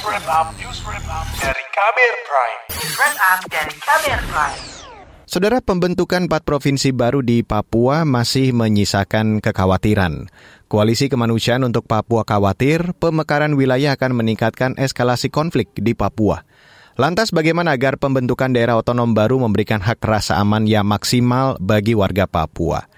Wrap Up, News Wrap dari Kamer Prime. News Wrap dari Kamer Prime. Saudara pembentukan empat provinsi baru di Papua masih menyisakan kekhawatiran. Koalisi Kemanusiaan untuk Papua khawatir pemekaran wilayah akan meningkatkan eskalasi konflik di Papua. Lantas bagaimana agar pembentukan daerah otonom baru memberikan hak rasa aman yang maksimal bagi warga Papua?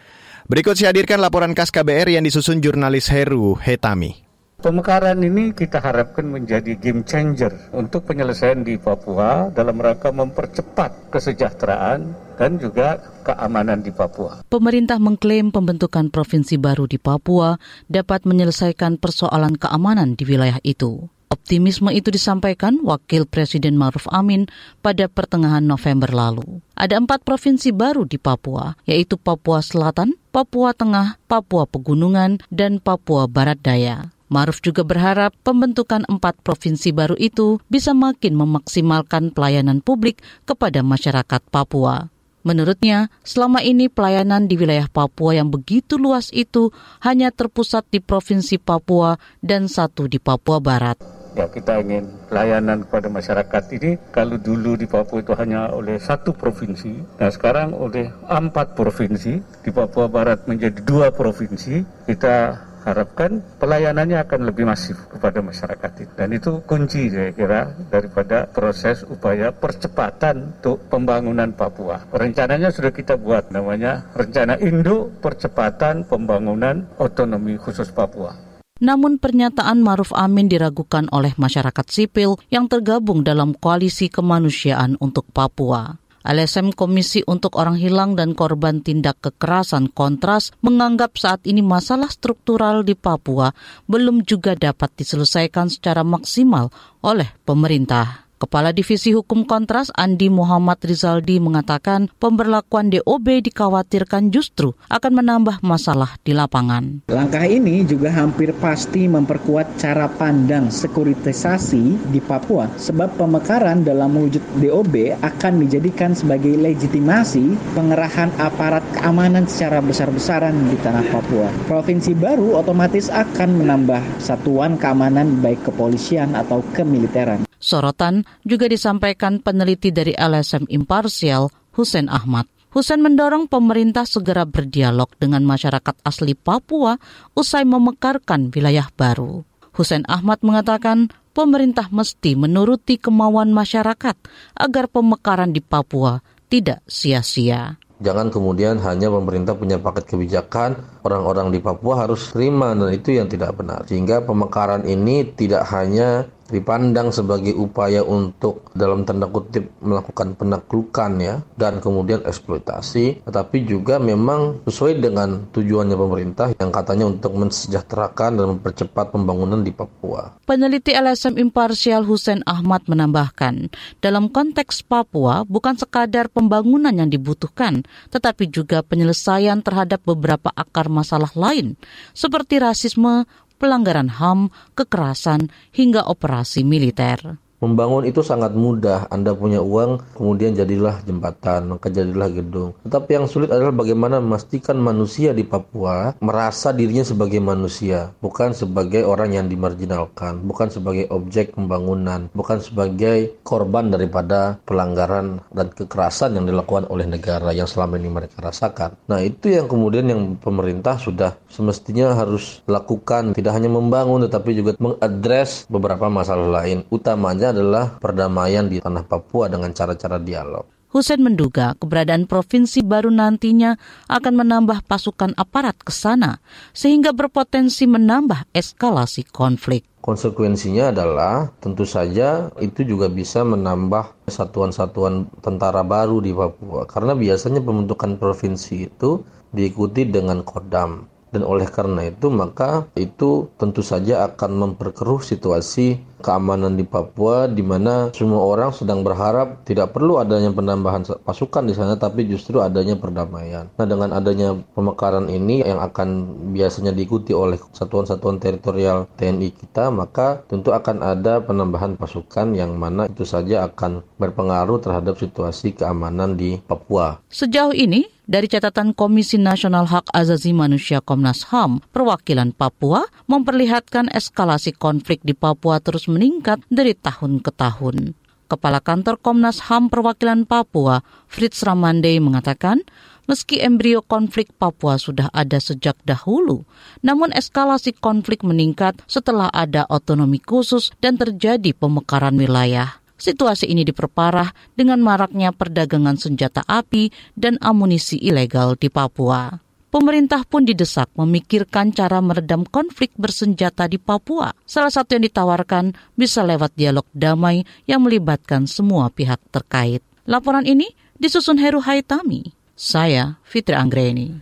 Berikut saya hadirkan laporan khas KBR yang disusun jurnalis Heru Hetami. Pemekaran ini kita harapkan menjadi game changer untuk penyelesaian di Papua dalam rangka mempercepat kesejahteraan dan juga keamanan di Papua. Pemerintah mengklaim pembentukan provinsi baru di Papua dapat menyelesaikan persoalan keamanan di wilayah itu. Optimisme itu disampaikan Wakil Presiden Maruf Amin pada pertengahan November lalu. Ada empat provinsi baru di Papua, yaitu Papua Selatan, Papua Tengah, Papua Pegunungan, dan Papua Barat Daya. Maruf juga berharap pembentukan empat provinsi baru itu bisa makin memaksimalkan pelayanan publik kepada masyarakat Papua. Menurutnya, selama ini pelayanan di wilayah Papua yang begitu luas itu hanya terpusat di Provinsi Papua dan satu di Papua Barat. Ya kita ingin pelayanan kepada masyarakat ini kalau dulu di Papua itu hanya oleh satu provinsi, nah sekarang oleh empat provinsi, di Papua Barat menjadi dua provinsi, kita harapkan pelayanannya akan lebih masif kepada masyarakat dan itu kunci saya kira daripada proses upaya percepatan untuk pembangunan Papua. Rencananya sudah kita buat namanya rencana Indo percepatan pembangunan otonomi khusus Papua. Namun pernyataan Maruf Amin diragukan oleh masyarakat sipil yang tergabung dalam koalisi kemanusiaan untuk Papua. LSM Komisi untuk Orang Hilang dan Korban Tindak Kekerasan Kontras menganggap saat ini masalah struktural di Papua belum juga dapat diselesaikan secara maksimal oleh pemerintah. Kepala Divisi Hukum Kontras Andi Muhammad Rizaldi mengatakan pemberlakuan DOB dikhawatirkan justru akan menambah masalah di lapangan. Langkah ini juga hampir pasti memperkuat cara pandang sekuritisasi di Papua sebab pemekaran dalam wujud DOB akan dijadikan sebagai legitimasi pengerahan aparat keamanan secara besar-besaran di tanah Papua. Provinsi baru otomatis akan menambah satuan keamanan baik kepolisian atau kemiliteran. Sorotan juga disampaikan peneliti dari LSM Imparsial, Hussein Ahmad. Hussein mendorong pemerintah segera berdialog dengan masyarakat asli Papua usai memekarkan wilayah baru. Hussein Ahmad mengatakan pemerintah mesti menuruti kemauan masyarakat agar pemekaran di Papua tidak sia-sia. Jangan kemudian hanya pemerintah punya paket kebijakan, orang-orang di Papua harus terima dan itu yang tidak benar. Sehingga pemekaran ini tidak hanya dipandang sebagai upaya untuk dalam tanda kutip melakukan penaklukan ya dan kemudian eksploitasi tetapi juga memang sesuai dengan tujuannya pemerintah yang katanya untuk mensejahterakan dan mempercepat pembangunan di Papua. Peneliti LSM Imparsial Hussein Ahmad menambahkan, dalam konteks Papua bukan sekadar pembangunan yang dibutuhkan, tetapi juga penyelesaian terhadap beberapa akar masalah lain seperti rasisme, pelanggaran HAM, kekerasan, hingga operasi militer. Membangun itu sangat mudah. Anda punya uang, kemudian jadilah jembatan, maka jadilah gedung. Tetapi yang sulit adalah bagaimana memastikan manusia di Papua merasa dirinya sebagai manusia, bukan sebagai orang yang dimarginalkan, bukan sebagai objek pembangunan, bukan sebagai korban daripada pelanggaran dan kekerasan yang dilakukan oleh negara yang selama ini mereka rasakan. Nah, itu yang kemudian yang pemerintah sudah semestinya harus lakukan, tidak hanya membangun tetapi juga mengadres beberapa masalah lain, utamanya adalah perdamaian di tanah Papua dengan cara-cara dialog. Hussein menduga keberadaan provinsi baru nantinya akan menambah pasukan aparat ke sana, sehingga berpotensi menambah eskalasi konflik. Konsekuensinya adalah tentu saja itu juga bisa menambah satuan-satuan tentara baru di Papua. Karena biasanya pembentukan provinsi itu diikuti dengan kodam. Dan oleh karena itu maka itu tentu saja akan memperkeruh situasi keamanan di Papua di mana semua orang sedang berharap tidak perlu adanya penambahan pasukan di sana tapi justru adanya perdamaian. Nah, dengan adanya pemekaran ini yang akan biasanya diikuti oleh satuan-satuan teritorial TNI kita, maka tentu akan ada penambahan pasukan yang mana itu saja akan berpengaruh terhadap situasi keamanan di Papua. Sejauh ini, dari catatan Komisi Nasional Hak Azazi Manusia Komnas HAM, perwakilan Papua memperlihatkan eskalasi konflik di Papua terus meningkat dari tahun ke tahun. Kepala Kantor Komnas HAM Perwakilan Papua, Fritz Ramande mengatakan, meski embrio konflik Papua sudah ada sejak dahulu, namun eskalasi konflik meningkat setelah ada otonomi khusus dan terjadi pemekaran wilayah. Situasi ini diperparah dengan maraknya perdagangan senjata api dan amunisi ilegal di Papua pemerintah pun didesak memikirkan cara meredam konflik bersenjata di Papua. Salah satu yang ditawarkan bisa lewat dialog damai yang melibatkan semua pihak terkait. Laporan ini disusun Heru Haitami. Saya Fitri Anggreni.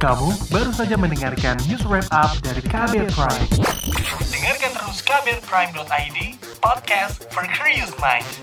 Kamu baru saja mendengarkan news wrap up dari Kabel Prime. Dengarkan terus kabelprime.id, podcast for curious minds.